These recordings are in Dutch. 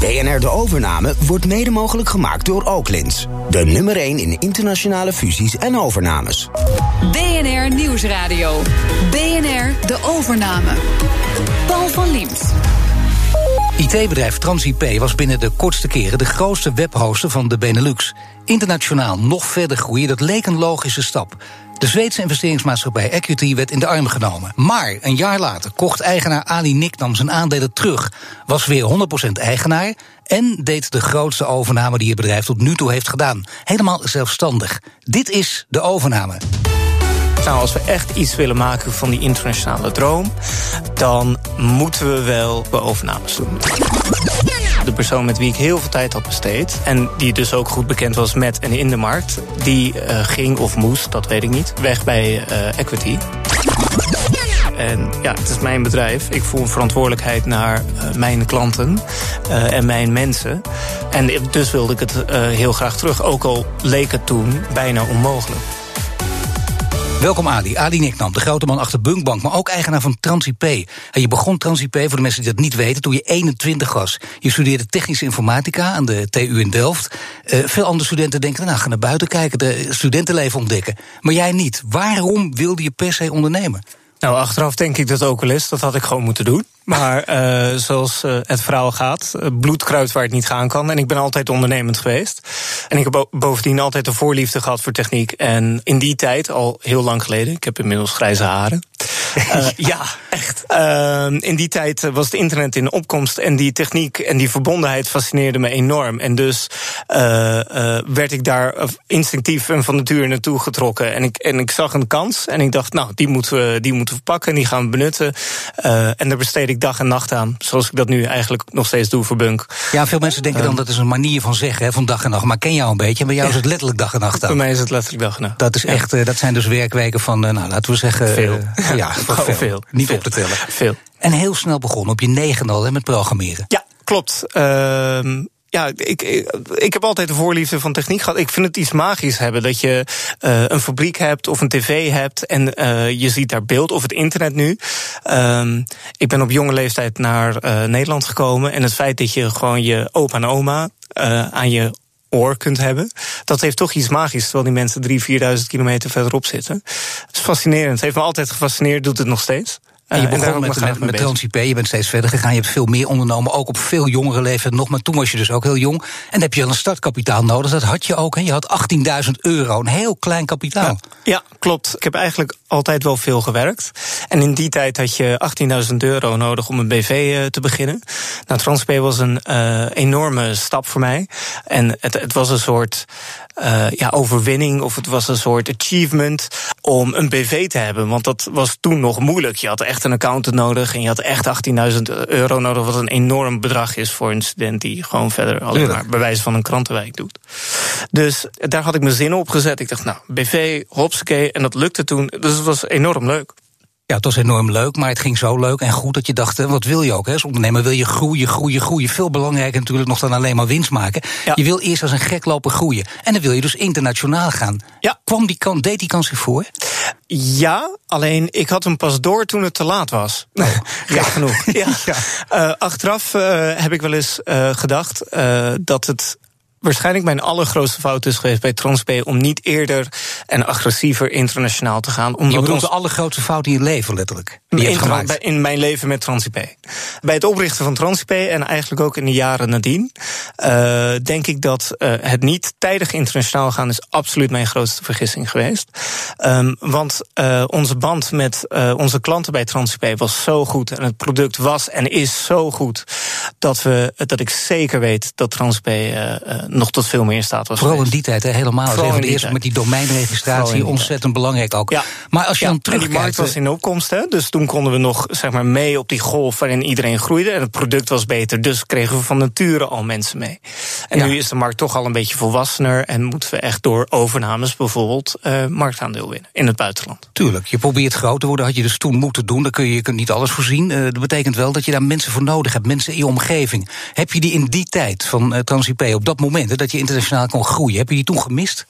BNR De Overname wordt mede mogelijk gemaakt door Oaklins. De nummer 1 in internationale fusies en overnames. BNR Nieuwsradio. BNR De Overname. Paul van Liemt. IT-bedrijf TransIP was binnen de kortste keren de grootste webhoster van de Benelux. Internationaal nog verder groeien, dat leek een logische stap. De Zweedse investeringsmaatschappij Equity werd in de arm genomen. Maar een jaar later kocht eigenaar Ali Niknam zijn aandelen terug. Was weer 100% eigenaar en deed de grootste overname die het bedrijf tot nu toe heeft gedaan. Helemaal zelfstandig. Dit is de overname. Nou, als we echt iets willen maken van die internationale droom, dan moeten we wel overnames doen. De persoon met wie ik heel veel tijd had besteed, en die dus ook goed bekend was met en in de markt, die uh, ging of moest, dat weet ik niet, weg bij uh, Equity. En ja, het is mijn bedrijf. Ik voel een verantwoordelijkheid naar uh, mijn klanten en mijn mensen. En dus wilde ik het heel graag terug. Ook al leek het toen bijna onmogelijk. Welkom Ali. Ali Niknam, de grote man achter Bunkbank, maar ook eigenaar van TransIP. En je begon TransIP, voor de mensen die dat niet weten, toen je 21 was. Je studeerde technische informatica aan de TU in Delft. Uh, veel andere studenten denken, nou, ga naar buiten kijken, de studentenleven ontdekken. Maar jij niet. Waarom wilde je per se ondernemen? Nou, achteraf denk ik dat ook wel eens. Dat had ik gewoon moeten doen. Maar uh, zoals uh, het verhaal gaat, bloed kruipt waar het niet gaan kan. En ik ben altijd ondernemend geweest. En ik heb bovendien altijd een voorliefde gehad voor techniek. En in die tijd, al heel lang geleden, ik heb inmiddels grijze haren. ja, echt. in die tijd was het internet in opkomst. En die techniek en die verbondenheid fascineerde me enorm. En dus werd ik daar instinctief en van nature naartoe getrokken. En ik, en ik zag een kans. En ik dacht, nou, die moeten we, die moeten we pakken. En die gaan we benutten. en daar besteed ik dag en nacht aan. Zoals ik dat nu eigenlijk nog steeds doe voor Bunk. Ja, veel mensen denken dan dat is een manier van zeggen, hè, van dag en nacht. Maar ken jou een beetje. En bij jou is het letterlijk dag en nacht aan. Bij mij is het letterlijk dag en nacht. Dat, is echt, uh, dat zijn dus werkweken van, uh, nou, laten we zeggen... Veel. Uh, ja, veel. veel. Niet veel. op te tellen. Veel. En heel snel begonnen, op je negen al, hè, met programmeren. Ja, klopt. Uh, ja, ik, ik, heb altijd de voorliefde van techniek gehad. Ik vind het iets magisch hebben. Dat je uh, een fabriek hebt of een tv hebt en uh, je ziet daar beeld, of het internet nu. Um, ik ben op jonge leeftijd naar uh, Nederland gekomen. En het feit dat je gewoon je opa en oma aan je oor kunt hebben. Dat heeft toch iets magisch, terwijl die mensen drie, vierduizend kilometer verderop zitten. Het is fascinerend. Het heeft me altijd gefascineerd, doet het nog steeds. En je begon met, met, je bent steeds verder gegaan, je hebt veel meer ondernomen, ook op veel jongere leeftijd nog, maar toen was je dus ook heel jong. En dan heb je al een startkapitaal nodig, dat had je ook, hè? je had 18.000 euro, een heel klein kapitaal. Ja, ja, klopt. Ik heb eigenlijk altijd wel veel gewerkt. En in die tijd had je 18.000 euro nodig om een BV te beginnen. Nou, TransIP was een uh, enorme stap voor mij. En het, het was een soort uh, ja, overwinning of het was een soort achievement om een BV te hebben. Want dat was toen nog moeilijk. Je had echt een accountant nodig en je had echt 18.000 euro nodig, wat een enorm bedrag is voor een student die gewoon verder alleen maar bij wijze van een krantenwijk doet. Dus daar had ik mijn zin op gezet. Ik dacht, nou, BV, hopsakee, en dat lukte toen. Dus het was enorm leuk. Ja, het was enorm leuk, maar het ging zo leuk en goed dat je dacht, wat wil je ook? Hè? Als ondernemer wil je groeien, groeien, groeien. Veel belangrijker natuurlijk nog dan alleen maar winst maken. Ja. Je wil eerst als een gek lopen groeien. En dan wil je dus internationaal gaan. Ja. Kwam die kans, deed die kans zich voor? Ja, alleen ik had hem pas door toen het te laat was. Ja, genoeg. Ja. ja. Uh, achteraf uh, heb ik wel eens uh, gedacht dat het waarschijnlijk mijn allergrootste fout is geweest bij TransP om niet eerder en agressiever internationaal te gaan. Omdat je bedoelt de allergrootste fout in je leven, letterlijk? Die in, gemaakt. in mijn leven met TransIP. Bij het oprichten van TransIP en eigenlijk ook in de jaren nadien, uh, denk ik dat uh, het niet tijdig internationaal gaan is absoluut mijn grootste vergissing geweest. Um, want uh, onze band met onze klanten bij TransIP was zo goed en het product was en is zo goed dat, we, dat ik zeker weet dat TransIP nog tot veel meer in staat was. Vooral geweest. in die tijd, hè, helemaal. Van de eerste met die domeinregistratie, ontzettend belangrijk ook. Ja. Maar als je ja, dan terugkijkt... die markt was in opkomst, hè, dus toen konden we nog zeg maar, mee op die golf waarin iedereen groeide. En het product was beter, dus kregen we van nature al mensen mee. En ja. nu is de markt toch al een beetje volwassener en moeten we echt door overnames bijvoorbeeld uh, marktaandeel winnen in het buitenland. Tuurlijk, je probeert groot te worden, had je dus toen moeten doen. Dan kun je, je kunt niet alles voorzien. Uh, dat betekent wel dat je daar mensen voor nodig hebt, mensen in je omgeving. Heb je die in die tijd van uh, TransIP, op dat moment, dat je internationaal kon groeien, heb je die toen gemist?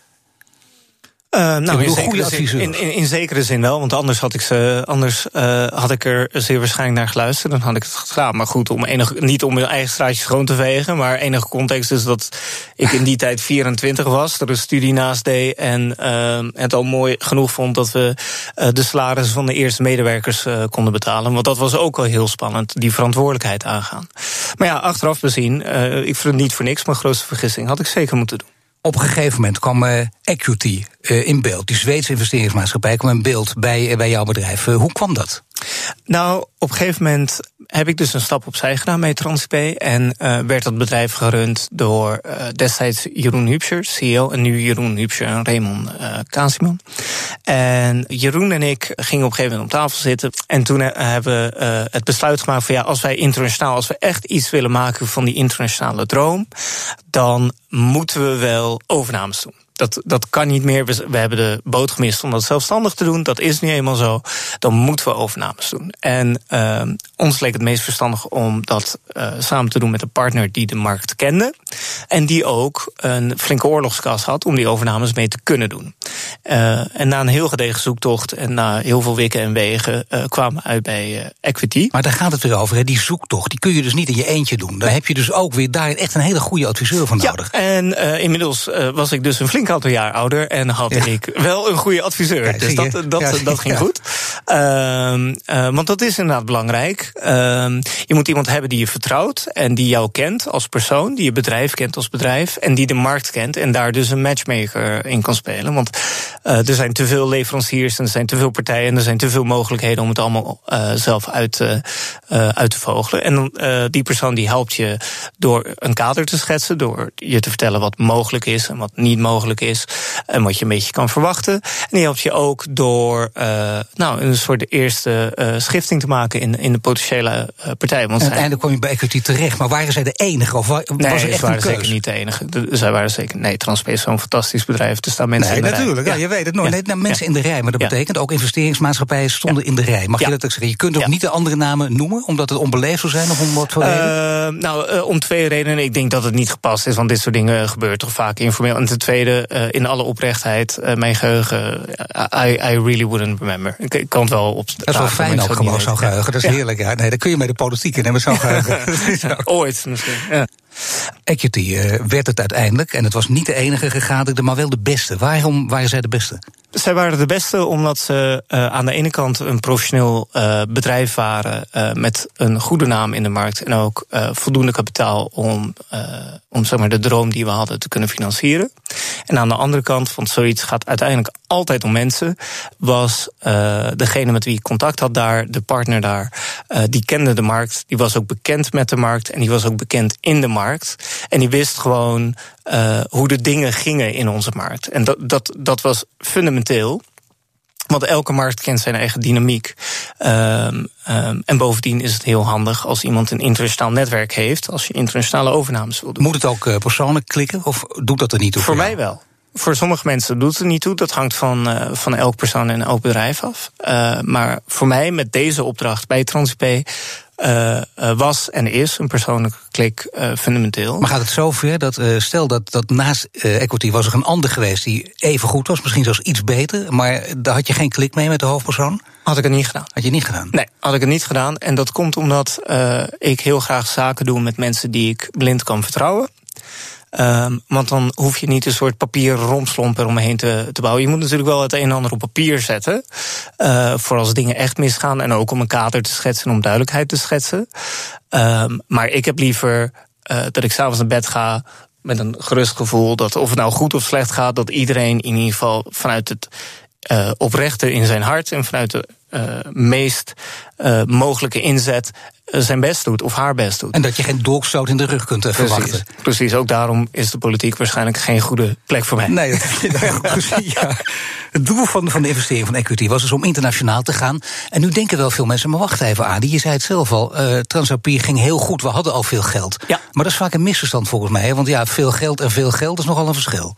Uh, nou, in, zekere zin, in, in, in, zekere zin wel, want anders had ik ze, anders uh, had ik er zeer waarschijnlijk naar geluisterd. Dan had ik het gedaan. Maar goed, om enig, niet om mijn eigen straatje schoon te vegen, maar enige context is dat ik in die tijd 24 was, er een studie naast deed en uh, het al mooi genoeg vond dat we de salarissen van de eerste medewerkers konden betalen. Want dat was ook al heel spannend, die verantwoordelijkheid aangaan. Maar ja, achteraf bezien, ik vind het niet voor niks, mijn grootste vergissing had ik zeker moeten doen. Op een gegeven moment kwam uh, Equity uh, in beeld. Die Zweedse investeringsmaatschappij kwam in beeld bij, bij jouw bedrijf. Hoe kwam dat? Nou, op een gegeven moment heb ik dus een stap opzij gedaan met Transpay. En uh, werd dat bedrijf gerund door uh, destijds Jeroen Hupscher, CEO. En nu Jeroen Hupscher en Raymond uh. En Jeroen en ik gingen op een gegeven moment op tafel zitten. En toen hebben we het besluit gemaakt van ja, als wij internationaal, als we echt iets willen maken van die internationale droom, dan moeten we wel overnames doen dat, dat kan niet meer. We, we, hebben de boot gemist om dat zelfstandig te doen. Dat is nu eenmaal zo. Dan moeten we overnames doen. En uh, ons leek het meest verstandig om dat uh, samen te doen met een partner die de markt kende. En die ook een flinke oorlogskas had om die overnames mee te kunnen doen. Uh, en na een heel gedegen zoektocht en na heel veel wikken en wegen kwamen we uit bij Equity. Maar daar gaat het weer over, hè? die zoektocht. Die kun je dus niet in je eentje doen. Daar heb je dus ook weer daar echt een hele goede adviseur nodig. Ja, en inmiddels was ik dus een flink aantal jaar ouder en had ik wel een goede adviseur. dus dat, dat, dat ging goed. Uh, uh, want dat is inderdaad belangrijk. Uh, je moet iemand hebben die je vertrouwt en die jou kent als persoon, die je bedrijf kent als bedrijf en die de markt kent en daar dus een matchmaker in kan spelen. Want uh, er zijn te veel leveranciers en er zijn te veel partijen en er zijn te veel mogelijkheden om het allemaal uh, zelf uit, uit te vogelen. En die persoon die helpt je door een kader te schetsen, door je te vertellen wat mogelijk is en wat niet mogelijk is en wat je een beetje kan verwachten. En die helpt je ook door uh, nou, een soort eerste uh, schifting te maken in, in de potentiële uh, partij. Want en uiteindelijk kwam je bij Equity terecht, maar waren zij de enige? Of was nee, er echt ze waren zeker niet de enige. Zij waren zeker. Nee, Transpace is zo'n fantastisch bedrijf. Er staan mensen nee, in de natuurlijk, rij. Ja, je weet het nooit. Nee, nou, mensen in de rij, maar dat betekent ook investeringsmaatschappijen stonden in de rij. Mag je dat ook zeggen? Je kunt ook niet de andere namen noemen, omdat het onbeleefd zou zijn of om wat voor reden? Nou, om twee redenen. Ik denk dat het niet gepast is, want dit soort dingen gebeuren toch vaak informeel. En ten tweede, in alle oprechtheid, uh, mijn geheugen, I, I really wouldn't remember. Ik, ik kan het wel op. Dat is wel fijn ook gewoon zo'n geheugen. Dat is heerlijk. Ja. Nee, dan kun je met de politiek in hebben, zo'n geheugen. Ooit misschien. Ja. Equity uh, werd het uiteindelijk. En het was niet de enige gegadigde, maar wel de beste. Waarom waren zij de beste? Zij waren de beste omdat ze uh, aan de ene kant een professioneel uh, bedrijf waren met een goede naam in de markt en ook voldoende kapitaal om, om zeg maar, de droom die we hadden te kunnen financieren. En aan de andere kant, want zoiets gaat uiteindelijk altijd om mensen, was degene met wie ik contact had daar, de partner daar, die kende de markt, die was ook bekend met de markt en die was ook bekend in de markt. En die wist gewoon uh, hoe de dingen gingen in onze markt. En dat, dat, dat was fundamenteel. Want elke markt kent zijn eigen dynamiek. Um, um, en bovendien is het heel handig als iemand een internationaal netwerk heeft, als je internationale overnames wil doen. Moet het ook uh, persoonlijk klikken of doet dat er niet toe? Voor, mij wel. Voor sommige mensen doet het niet toe. Dat hangt van, uh, van elk persoon en elk bedrijf af. Uh, maar voor mij met deze opdracht bij TransIP uh, was en is een persoonlijke klik uh, fundamenteel. Maar gaat het zover dat, stel dat, dat naast Equity was er een ander geweest die even goed was, misschien zelfs iets beter, maar daar had je geen klik mee met de hoofdpersoon? Had ik het niet gedaan. Had je niet gedaan? Nee, had ik het niet gedaan. En dat komt omdat ik heel graag zaken doe met mensen die ik blind kan vertrouwen. Um, want dan hoef je niet een soort papier romslomp eromheen te, te bouwen. Je moet natuurlijk wel het een en ander op papier zetten. Uh, voor als dingen echt misgaan. En ook om een kader te schetsen en om duidelijkheid te schetsen. Um, maar ik heb liever uh, dat ik s'avonds naar bed ga met een gerust gevoel dat of het nou goed of slecht gaat, dat iedereen in ieder geval vanuit het uh, oprechte in zijn hart en vanuit de meest uh, mogelijke inzet zijn best doet of haar best doet. En dat je geen dolkstoot in de rug kunt precies, verwachten. Precies, ook daarom is de politiek waarschijnlijk geen goede plek voor mij. Nee, ja. Het doel van, van de investering van equity was dus om internationaal te gaan. En nu denken wel veel mensen, maar wacht even aan. Je zei het zelf al, uh, Transapier ging heel goed, we hadden al veel geld. Ja. Maar dat is vaak een misverstand volgens mij. Want ja, veel geld en veel geld is nogal een verschil.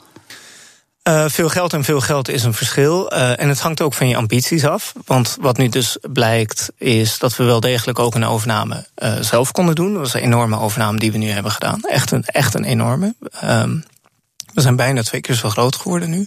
Uh, veel geld en veel geld is een verschil. Uh, en het hangt ook van je ambities af. Want wat nu dus blijkt, is dat we wel degelijk ook een overname uh, zelf konden doen. Dat was een enorme overname die we nu hebben gedaan. Echt een, echt een enorme. Um, We zijn bijna twee keer zo groot geworden nu.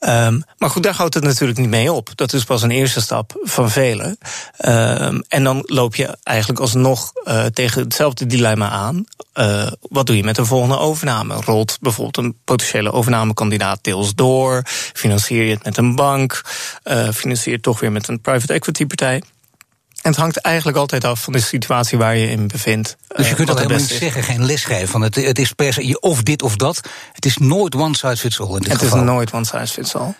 Um, maar goed, daar houdt het natuurlijk niet mee op. Dat is pas een eerste stap van velen. Um, en dan loop je eigenlijk alsnog uh, tegen hetzelfde dilemma aan. Uh, wat doe je met de volgende overname? Rolt bijvoorbeeld een potentiële overnamekandidaat deels door? Financier je het met een bank? Uh, financier je het toch weer met een private equity partij? En het hangt eigenlijk altijd af van de situatie waar je in bevindt. Dus je kunt dat helemaal niet zeggen, geen lesgeven. Van het, het is per se of dit of dat. Het is nooit one size fits all in dit het geval. is nooit one size fits all.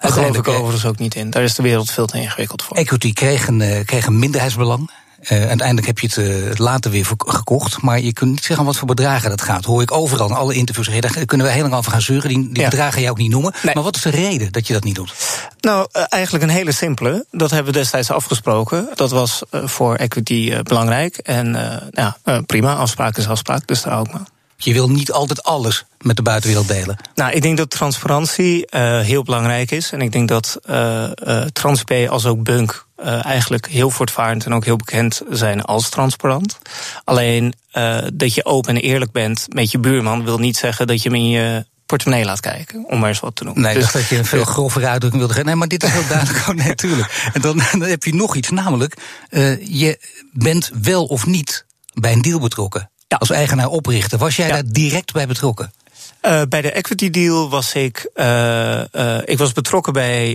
Daar geloof ik overigens ook niet in. Daar is de wereld veel te ingewikkeld voor. Equity kreeg een, kreeg een minderheidsbelang. Uh, uiteindelijk heb je het uh, later weer gekocht. Maar je kunt niet zeggen wat voor bedragen dat gaat. Hoor ik overal in alle interviews. Daar kunnen we heel lang over gaan zeuren. Die, die ja. bedragen ga je ook niet noemen. Nee. Maar wat is de reden dat je dat niet doet? Nou, uh, eigenlijk een hele simpele. Dat hebben we destijds afgesproken. Dat was voor equity belangrijk. En ja, prima, afspraak is afspraak. Dus daar ook maar. Je wil niet altijd alles met de buitenwereld delen. Nou, ik denk dat transparantie uh, heel belangrijk is. En ik denk dat uh, uh, TransP als ook Bunk eigenlijk heel voortvarend en ook heel bekend zijn als transparant. Alleen dat je open en eerlijk bent met je buurman wil niet zeggen dat je hem in je portemonnee laat kijken, om maar eens wat te noemen. Nee, dus, dat je een veel grovere uitdrukking wilde geven. Nee, maar dit is heel duidelijk gewoon natuurlijk. En dan, dan heb je nog iets, namelijk, je bent wel of niet bij een deal betrokken ja. als eigenaar oprichten. Was jij ja. daar direct bij betrokken? Uh, bij de equity deal was ik, uh, uh, ik was betrokken bij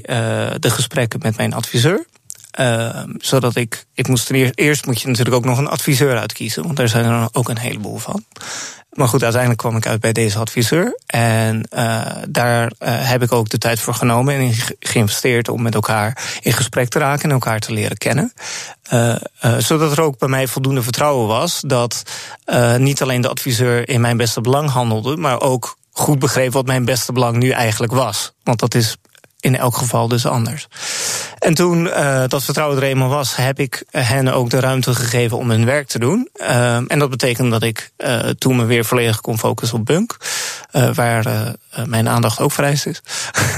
de gesprekken met mijn adviseur. Zodat ik, ik moest eerst, eerst moet je natuurlijk ook nog een adviseur uitkiezen, want daar zijn er ook een heleboel van. Maar goed, uiteindelijk kwam ik uit bij deze adviseur. En uh, daar uh, heb ik ook de tijd voor genomen en geïnvesteerd om met elkaar in gesprek te raken en elkaar te leren kennen. Uh, zodat er ook bij mij voldoende vertrouwen was dat niet alleen de adviseur in mijn beste belang handelde, maar ook goed begreep wat mijn beste belang nu eigenlijk was. Want dat is in elk geval dus anders. En toen uh, dat vertrouwen er eenmaal was, heb ik hen ook de ruimte gegeven om hun werk te doen. Uh, en dat betekent dat ik uh, toen me weer volledig kon focussen op Bunk. waar mijn aandacht ook vereist is.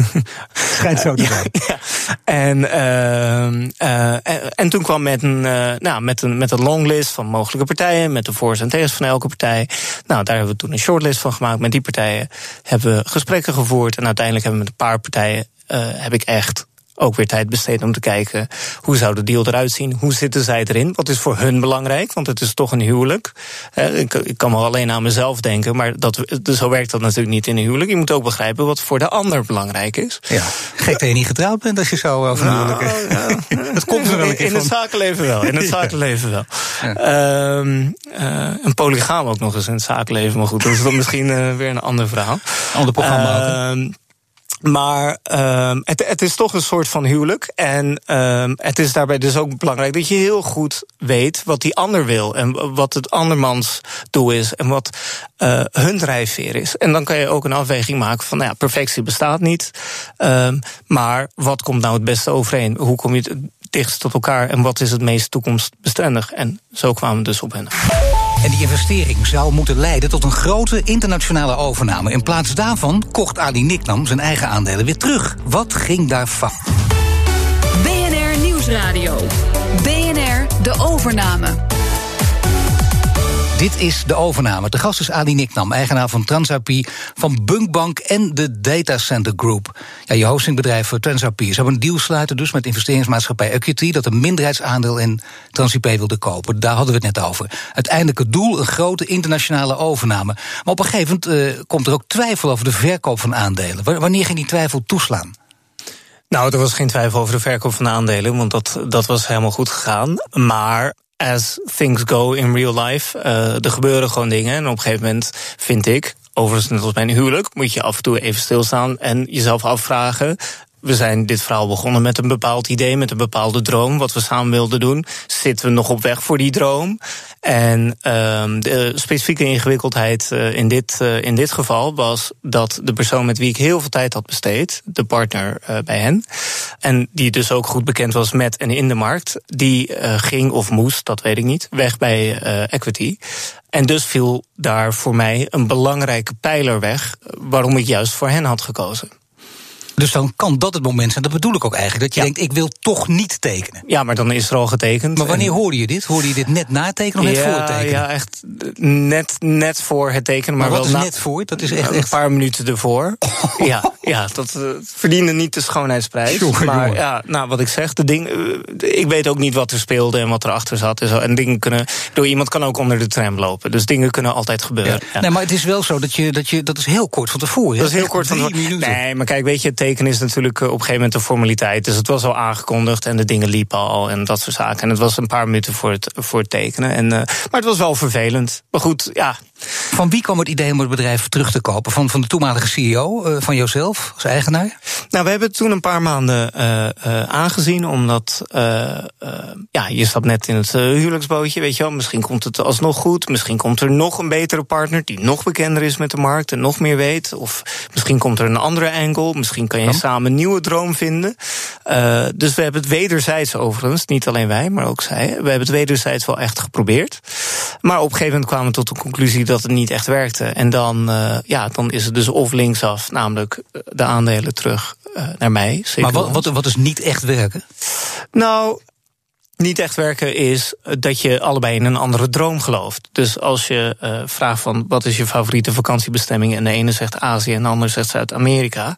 Schijnt zo te zijn. ja, En, ehm, en, en, toen kwam met een, nou, met, een, met een longlist van mogelijke partijen, met de voor's en tegens van elke partij. Nou, daar hebben we toen een shortlist van gemaakt. Met die partijen hebben we gesprekken gevoerd. En uiteindelijk hebben we met een paar partijen heb ik echt ook weer tijd besteed om te kijken hoe zou de deal eruit zien, hoe zitten zij erin, wat is voor hun belangrijk, want het is toch een huwelijk. Uh, ik, kan wel alleen aan mezelf denken, maar dat, dus zo werkt dat natuurlijk niet in een huwelijk. Je moet ook begrijpen wat voor de ander belangrijk is. Ja, gek dat je niet getrouwd bent als je zo over nou, huwelijk Dat komt er wel een keer in, in het zakenleven wel. In het zakenleven wel. Ja. Um, uh, een polygaam ook nog eens in het zakenleven, maar goed, dat is dan misschien uh, weer een ander verhaal. Ander programma ook. Maar um, het, het, is toch een soort van huwelijk. En um, het is daarbij dus ook belangrijk dat je heel goed weet wat die ander wil. En wat het andermans doel is. En wat uh, hun drijfveer is. En dan kan je ook een afweging maken van, nou ja, perfectie bestaat niet. Um, maar wat komt nou het beste overeen? Hoe kom je het dichtst tot elkaar? En wat is het meest toekomstbestendig? En zo kwamen we dus op hen. En die investering zou moeten leiden tot een grote internationale overname. In plaats daarvan kocht Ali Niknam zijn eigen aandelen weer terug. Wat ging daar fout? BNR Nieuwsradio. BNR de overname. Dit is de overname. De gast is Ali Niknam, eigenaar van TransIP, van Bunkbank en de Data Center Group. Ja, je hostingbedrijf eh, TransIP. Ze hebben een deal sluiten dus met investeringsmaatschappij Equity... dat een minderheidsaandeel in TransIP wilde kopen. Daar hadden we het net over. Uiteindelijk het doel, een grote internationale overname. Maar op een gegeven moment uh, komt er ook twijfel over de verkoop van aandelen. Wanneer ging die twijfel toeslaan? Nou, er was geen twijfel over de verkoop van de aandelen, want dat, dat was helemaal goed gegaan. Maar as things go in real life. Uh, er gebeuren gewoon dingen. En op een gegeven moment vind ik, overigens net als bij een huwelijk, moet je af en toe even stilstaan en jezelf afvragen. We zijn dit verhaal begonnen met een bepaald idee, met een bepaalde droom, wat we samen wilden doen. Zitten we nog op weg voor die droom? En um, de specifieke ingewikkeldheid uh, in, dit, uh, in dit geval was dat de persoon met wie ik heel veel tijd had besteed, de partner uh, bij hen, en die dus ook goed bekend was met en in de markt, die ging of moest, dat weet ik niet, weg bij Equity. En dus viel daar voor mij een belangrijke pijler weg, waarom ik juist voor hen had gekozen. Dus dan kan dat het moment zijn, dat bedoel ik ook eigenlijk, dat je denkt, ik wil toch niet tekenen. Ja, maar dan is er al getekend. Maar wanneer hoorde je dit? Hoorde je dit net na het tekenen of net ja, voor het tekenen? Ja, echt net, net voor het tekenen. Maar, Maar wat wel is net voor? Dat is echt, een paar minuten ervoor. Ja, ja, dat eh, verdiende niet de schoonheidsprijs. Maar jongen. ja, nou, wat ik zeg, de ding, eh, ik weet ook niet wat er speelde en wat erachter zat. En, zo. en dingen kunnen, door iemand kan ook onder de tram lopen. Dus dingen kunnen altijd gebeuren. Ja. Nee, maar het is wel zo dat je, dat je, dat is heel kort van tevoren. Dat is heel kort van tevoren. Nee, maar kijk, weet je, tekenen is natuurlijk eh, op een gegeven moment een formaliteit. Dus het was al aangekondigd en de dingen liepen al en dat soort zaken. En het was een paar minuten voor het, voor tekenen. En, eh, maar het was wel vervelend. Maar goed, ja. Van wie kwam het idee om het bedrijf terug te kopen? Van, van de toenmalige CEO, eh, van jouzelf als eigenaar? Nou, we hebben het toen een paar maanden eh, eh, aangezien, omdat ja, je stapt net in het huwelijksbootje, weet je wel. Misschien komt het alsnog goed, misschien komt er nog een betere partner die nog bekender is met de markt en nog meer weet. Of misschien komt er een andere angle, misschien kan je samen een nieuwe droom vinden. Dus we hebben het wederzijds overigens, niet alleen wij, maar ook zij. We hebben het wederzijds wel echt geprobeerd. Maar op een gegeven moment kwamen we tot de conclusie dat het niet echt werkte. En dan, eh, ja, dan is het dus of linksaf, namelijk eh, de aandelen terug eh, naar mij. zeker Maar wat, wat, wat is niet echt werken? Nou, niet echt werken is dat je allebei in een andere droom gelooft. Dus als je vraagt van wat is je favoriete vakantiebestemming... en de ene zegt Azië en de ander zegt Zuid-Amerika...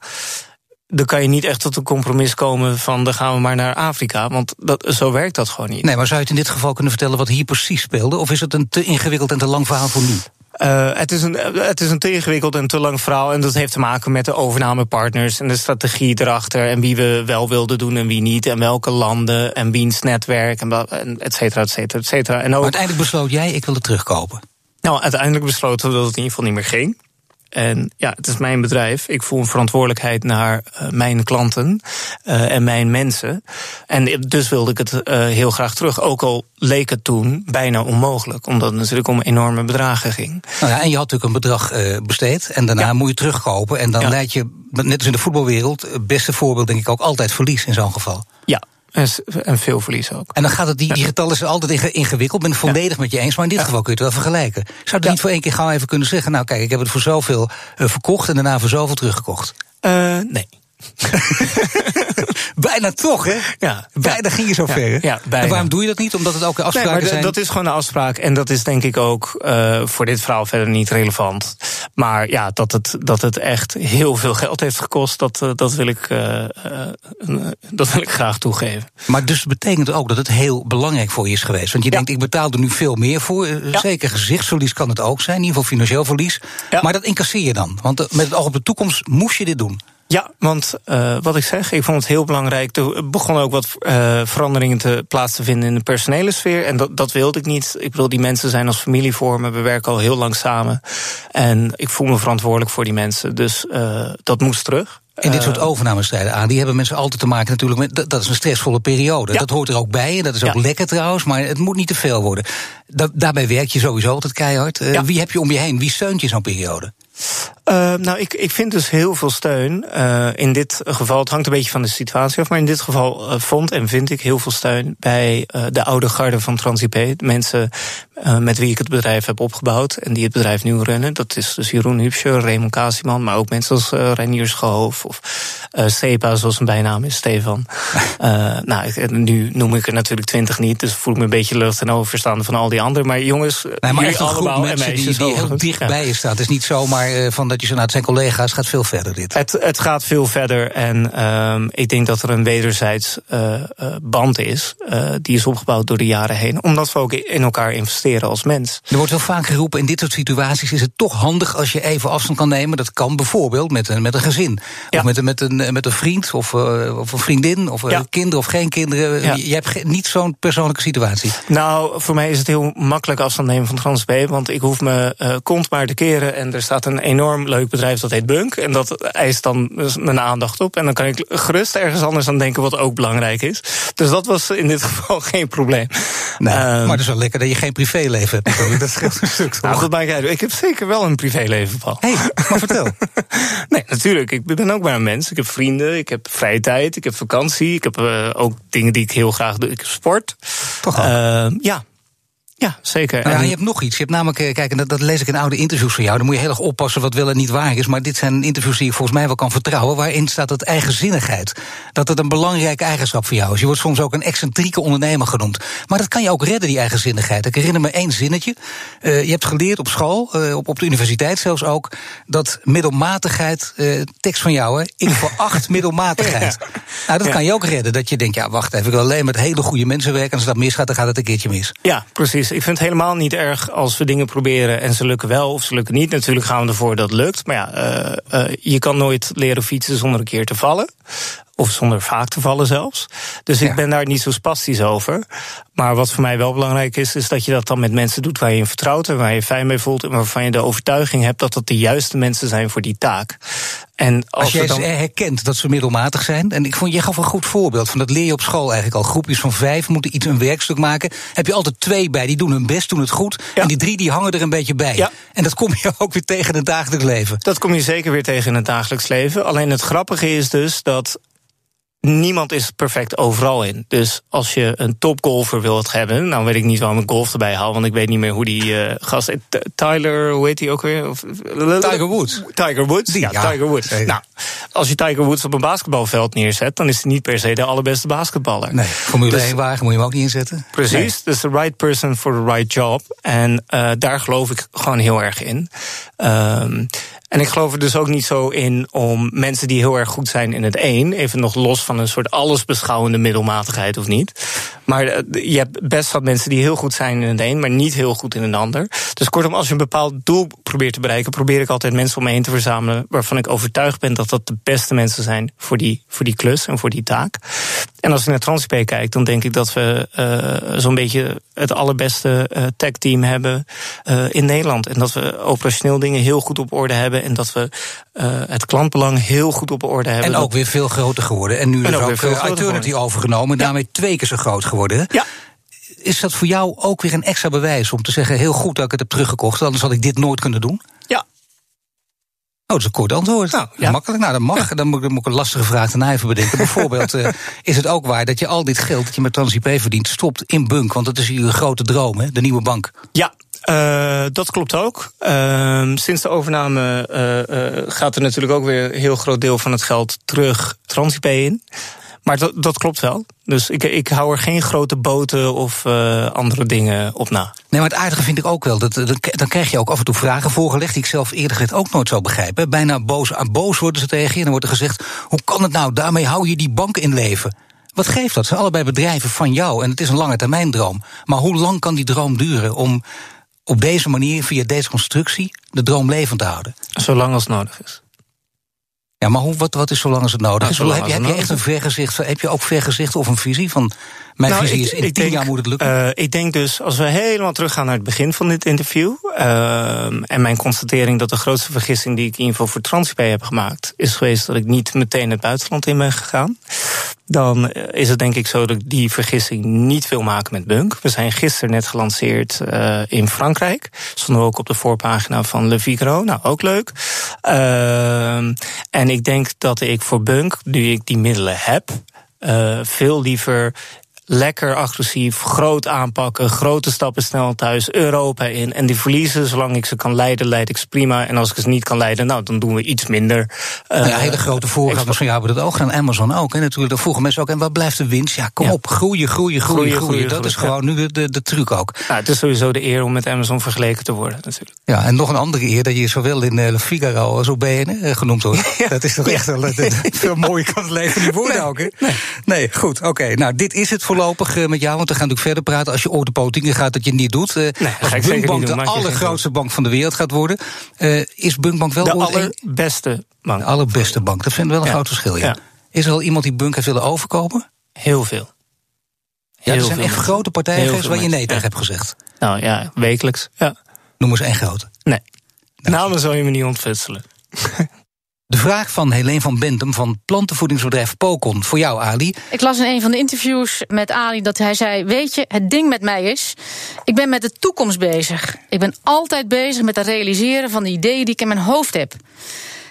dan kan je niet echt tot een compromis komen van... dan gaan we maar naar Afrika, want dat, zo werkt dat gewoon niet. Nee, maar zou je het in dit geval kunnen vertellen wat hier precies speelde? Of is het een te ingewikkeld en te lang verhaal voor nu? Uh, het, is een, het is een te ingewikkeld en te lang verhaal. En dat heeft te maken met de overnamepartners en de strategie erachter. En wie we wel wilden doen en wie niet. En welke landen en wiens netwerk en, et cetera, et cetera, et cetera. En ook, Maar uiteindelijk besloot jij, ik wil het terugkopen. nou, uiteindelijk besloten we dat het in ieder geval niet meer ging. En ja, het is mijn bedrijf. Ik voel een verantwoordelijkheid naar uh, mijn klanten uh, en mijn mensen. En dus wilde ik het uh, heel graag terug. Ook al leek het toen bijna onmogelijk, omdat het natuurlijk om enorme bedragen ging. Nou ja, en je had natuurlijk een bedrag besteed en daarna ja. moet je terugkopen. En dan ja. leid je, net als in de voetbalwereld, het beste voorbeeld denk ik ook altijd verlies in zo'n geval. Ja, en, veel verlies ook. En dan gaat het, die, die getallen zijn altijd ingewikkeld. Ik ben het volledig ja. met je eens, maar in dit ja. geval kun je het wel vergelijken. Zou je ja. niet voor één keer gauw even kunnen zeggen... nou kijk, ik heb het voor zoveel uh, verkocht en daarna voor zoveel teruggekocht? Uh, nee. bijna toch, hè? Ja. Bijna ging je zo ver? Ja, bijna. En waarom doe je dat niet? Omdat het ook afspraken nee, maar zijn? Dat is gewoon een afspraak. En dat is denk ik ook uh, voor dit verhaal verder niet relevant. Maar ja, dat het, dat het echt heel veel geld heeft gekost... dat, uh, dat, wil, ik, uh, dat wil ik graag toegeven. Maar dus betekent ook dat het heel belangrijk voor je is geweest. Want je ja. denkt, ik betaal er nu veel meer voor. Ja. Zeker gezichtsverlies kan het ook zijn. In ieder geval financieel verlies. Ja. Maar dat incasseer je dan. Want met het oog op de toekomst moest je dit doen. Ja, want uh, wat ik zeg, ik vond het heel belangrijk. Er begonnen ook wat uh, veranderingen te plaats te vinden in de personele sfeer. En dat, dat wilde ik niet. Ik wil die mensen zijn als familie voor me. We werken al heel lang samen. En ik voel me verantwoordelijk voor die mensen. Dus uh, dat moest terug. In dit soort overnamestrijden aan, die hebben mensen altijd te maken natuurlijk met. Dat, is een stressvolle periode. Ja. Dat hoort er ook bij en dat is ook Ja. lekker trouwens, maar het moet niet te veel worden. Daarbij werk je sowieso altijd keihard. Ja. Wie heb je om je heen? Wie steunt je zo'n periode? Uh, nou, ik, ik vind dus heel veel steun. Uh, in dit geval, het hangt een beetje van de situatie af, maar in dit geval uh, vond en vind ik heel veel steun bij uh, de oude garde van TransIP. De mensen met wie ik het bedrijf heb opgebouwd en die het bedrijf nu runnen. Dat is dus Jeroen Hupscher, Raymond Kasieman, maar ook mensen als uh, Reinier Schoof of Sepa, zoals zijn bijnaam is, Stefan. nou, ik- nu noem ik er natuurlijk twintig niet, dus voel ik me een beetje lucht en overstaande van al die anderen. Maar jongens, Nee, maar echt een groep mensen die, die heel overigens. dicht Ja. bij je staat. Het is niet zomaar van dat je zo, zijn collega's, gaat veel verder dit. Het, het gaat veel verder en um, ik denk dat er een wederzijds uh, uh, band is. Uh, die is opgebouwd door de jaren heen. Omdat we ook in elkaar investeren als mens. Er wordt wel vaak geroepen, in dit soort situaties is het toch handig als je even afstand kan nemen. Dat kan bijvoorbeeld met een, met een gezin. Ja. Of met, een- met, een, met een vriend of, uh, of een vriendin. Of Ja. kinderen of geen kinderen. Ja. Je, je hebt niet zo'n persoonlijke situatie. Nou, voor mij is het heel makkelijk afstand nemen van TransB. Want ik hoef me kont maar te keren. En er staat een enorm leuk bedrijf dat heet Bunk. En dat eist dan dus mijn aandacht op. En dan kan ik gerust ergens anders aan denken wat ook belangrijk is. Dus dat was in dit geval geen probleem. Nee, Ehm, maar het is wel lekker dat je geen privéleven hebt. dat scheelt een stuk nou. Ik heb zeker wel een privéleven, Paul. Hé, hey, maar vertel. Nee, natuurlijk. Ik ben ook maar een mens. Ik heb vrienden, ik heb vrije tijd, ik heb vakantie. Ik heb uh, ook dingen die ik heel graag doe. Ik heb sport. Toch? Uh, ja. Ja, zeker. Nou ja, je hebt nog iets. Je hebt namelijk, eh, kijk, en dat, dat, lees ik in oude interviews van jou. Dan moet je heel erg oppassen wat wel en niet waar is. Maar dit zijn interviews die ik volgens mij wel kan vertrouwen. Waarin staat dat eigenzinnigheid. Dat het een belangrijke eigenschap voor jou is. Je wordt soms ook een excentrieke ondernemer genoemd. Maar dat kan je ook redden, die eigenzinnigheid. Ik herinner me één zinnetje. Uh, je hebt geleerd op school, uh, op, op de universiteit zelfs ook. Dat middelmatigheid, uh, tekst van jou, hè. Ik veracht middelmatigheid. Ja. Nou, dat ja. kan je ook redden. Dat je denkt, ja, wacht even. Ik wil alleen met hele goede mensen werken. En als dat misgaat, dan gaat het een keertje mis. Ja, precies. Ik vind het helemaal niet erg als we dingen proberen en ze lukken wel of ze lukken niet. Natuurlijk gaan we ervoor dat het lukt. Maar ja, uh, uh, je kan nooit leren fietsen zonder een keer te vallen. Of zonder vaak te vallen zelfs. Dus ja. ik ben daar niet zo spastisch over. Maar wat voor mij wel belangrijk is, is dat je dat dan met mensen doet waar je in vertrouwt en waar je fijn mee voelt en waarvan je de overtuiging hebt dat dat de juiste mensen zijn voor die taak. En als, als jij dan... herkent dat ze middelmatig zijn, en ik vond je gaf een goed voorbeeld van dat leer je op school eigenlijk al. Groepjes van vijf moeten iets een werkstuk maken. Heb je altijd twee bij, die doen hun best, doen het goed. Ja. En die drie die hangen er een beetje bij. Ja. En dat kom je ook weer tegen in het dagelijks leven. Dat kom je zeker weer tegen in het dagelijks leven. Alleen het grappige is dus dat niemand is perfect overal in. Dus als je een topgolfer wilt hebben, nou weet ik niet waarom ik golf erbij haal, want ik weet niet meer hoe die uh, gast. Tyler, hoe heet hij ook weer? Of, Tiger Woods. Tiger Woods? Ja, ja, Tiger Woods. Zeker. Nou, als je Tiger Woods op een basketbalveld neerzet, dan is hij niet per se de allerbeste basketballer. Nee, Formule dus, 1 wagen moet je hem ook niet inzetten. Precies, nee. dus the right person for the right job. En uh, daar geloof ik gewoon heel erg in. Um, en ik geloof er dus ook niet zo in om mensen die heel erg goed zijn in het een, even nog los van een soort allesbeschouwende middelmatigheid of niet. Maar je hebt best wat mensen die heel goed zijn in het een, maar niet heel goed in een ander. Dus kortom, als je een bepaald doel probeert te bereiken, probeer ik altijd mensen om me heen te verzamelen waarvan ik overtuigd ben dat dat de beste mensen zijn voor die, voor die klus en voor die taak. En als ik naar TransIP kijk, dan denk ik dat we uh, zo'n beetje het allerbeste uh, tech-team hebben uh, in Nederland. En dat we operationeel dingen heel goed op orde hebben. En dat we het klantbelang heel goed op orde hebben. En ook weer veel groter geworden. En nu en is ook, ook veel Eternity overgenomen. Ja. Daarmee twee keer zo groot geworden. Ja. Is dat voor jou ook weer een extra bewijs om te zeggen: heel goed dat ik het heb teruggekocht, anders had ik dit nooit kunnen doen? Ja, Oh, dat is een kort antwoord. Nou, ja. Makkelijk. Nou, dat mag. Dan, moet, dan moet ik een lastige vraag daarna even bedenken. Bijvoorbeeld, uh, is het ook waar dat je al dit geld dat je met TransIP verdient, stopt in Bunk? Want dat is je grote droom, hè? De nieuwe bank. Ja, uh, dat klopt ook. Uh, sinds de overname uh, gaat er natuurlijk ook weer een heel groot deel van het geld terug TransIP in. Maar dat, dat klopt wel. Dus ik, ik hou er geen grote boten of andere dingen op na. Nee, maar het aardige vind ik ook wel. Dat, dan krijg je ook af en toe vragen voorgelegd die ik zelf eerder gezegd ook nooit zou begrijpen. Bijna boos aan boos worden ze tegen je. Dan wordt er gezegd: hoe kan het nou? Daarmee hou je die bank in leven. Wat geeft dat? Het zijn allebei bedrijven van jou en het is een lange termijn droom. Maar hoe lang kan die droom duren om op deze manier, via deze constructie, de droom levend te houden? Zolang als nodig is. Ja, maar hoe, wat, wat is zolang als het nodig is? heb, je, heb je echt een vergezicht? Heb je ook vergezicht of een visie van mijn nou, visie is in tien denk, jaar moet het lukken? Uh, ik denk dus, als we helemaal teruggaan naar het begin van dit interview. Uh, en mijn constatering dat de grootste vergissing die ik in ieder geval voor TransIP heb gemaakt, is geweest dat ik niet meteen het buitenland in ben gegaan. Dan is het denk ik zo dat ik die vergissing niet wil maken met Bunk. We zijn gisteren net gelanceerd uh, in Frankrijk. Stonden we ook op de voorpagina van Le Figaro. Nou, ook leuk. en ik denk dat ik voor Bunk, nu ik die middelen heb, uh, veel liever lekker agressief, groot aanpakken, grote stappen snel thuis, Europa in. En die verliezen, zolang ik ze kan leiden, leid ik ze prima. En als ik ze niet kan leiden, nou, dan doen we iets minder. Uh, ja, hele grote voorgangers van jou hebben dat ook gedaan. Amazon ook. En natuurlijk, dan vroegen mensen ook, en wat blijft de winst? Ja, kom ja. op, groeien, groeien, groeien, groeien. groeien. Dat is gewoon nu de, de, de truc ook. Nou, het is sowieso de eer om met Amazon vergeleken te worden, natuurlijk. Ja, en nog een andere eer, dat je zowel in uh, Le Figaro als op BN uh, genoemd wordt. Ja. Dat is toch echt wel veel mooier kan het leven niet worden nee. ook, hè? Nee, nee goed, oké. Okay. Nou, dit is het voorlopig uh, met jou, want we gaan natuurlijk verder praten. Als je ooit de politiek gaat, dat je het niet doet. Uh, nee, als Bunkbank de allergrootste bank van de wereld gaat worden, uh, is Bunkbank wel... De allerbeste bank. De allerbeste bank, dat vind ik wel een ja. groot verschil, ja. ja. Is er al iemand die Bunk heeft willen overkomen? Heel veel. Ja, er zijn echt grote partijen geweest waar je nee tegen hebt gezegd. Nou ja, wekelijks. Ja. Noem eens één grote. Nee. Namen zou je me niet ontfutselen. De vraag van Helene van Bentum van plantenvoedingsbedrijf Pocon. Voor jou, Ali. Ik las in een van de interviews met Ali dat hij zei: Weet je, het ding met mij is. Ik ben met de toekomst bezig. Ik ben altijd bezig met het realiseren van de ideeën die ik in mijn hoofd heb.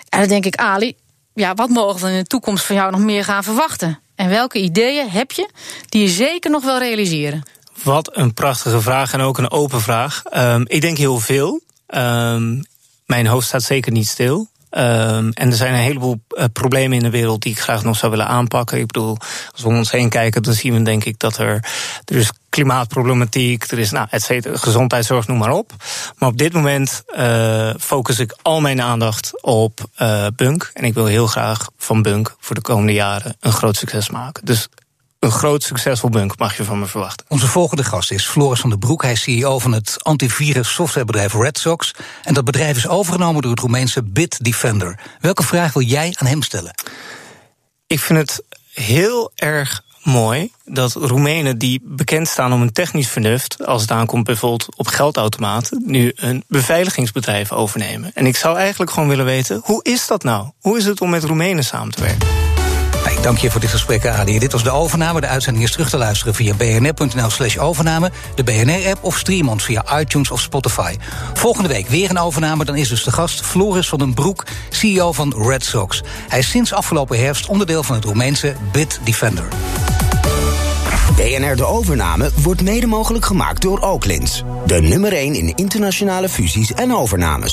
En dan denk ik, Ali, ja, wat mogen we in de toekomst van jou nog meer gaan verwachten? En welke ideeën heb je die je zeker nog wil realiseren? Wat een prachtige vraag en ook een open vraag. Um, ik denk heel veel. Um, mijn hoofd staat zeker niet stil. Um, en er zijn een heleboel uh, problemen in de wereld die ik graag nog zou willen aanpakken. Ik bedoel, als we om ons heen kijken, dan zien we denk ik dat er, er is klimaatproblematiek, er is nou, et cetera, gezondheidszorg, noem maar op. Maar op dit moment uh, focus ik al mijn aandacht op uh, Bunk. En ik wil heel graag van Bunk voor de komende jaren een groot succes maken. Dus een groot succesvol bunk mag je van me verwachten. Onze volgende gast is Floris van der Broek. Hij is CEO van het antivirus softwarebedrijf Red Sox. En dat bedrijf is overgenomen door het Roemeense Bitdefender. Welke vraag wil jij aan hem stellen? Ik vind het heel erg mooi dat Roemenen die bekend staan om een technisch vernuft, als het aankomt bijvoorbeeld op geldautomaten, nu een beveiligingsbedrijf overnemen. En ik zou eigenlijk gewoon willen weten, hoe is dat nou? Hoe is het om met Roemenen samen te werken? Dank je voor dit gesprek, Adi. Dit was de overname. De uitzending is terug te luisteren via bnr.nl slash overname... de BNR-app of stream ons via iTunes of Spotify. Volgende week weer een overname. Dan is dus de gast Floris van den Broek, CEO van Red Sox. Hij is sinds afgelopen herfst onderdeel van het Roemeense Bit Defender. BNR De Overname wordt mede mogelijk gemaakt door Oaklins. De nummer 1 in internationale fusies en overnames.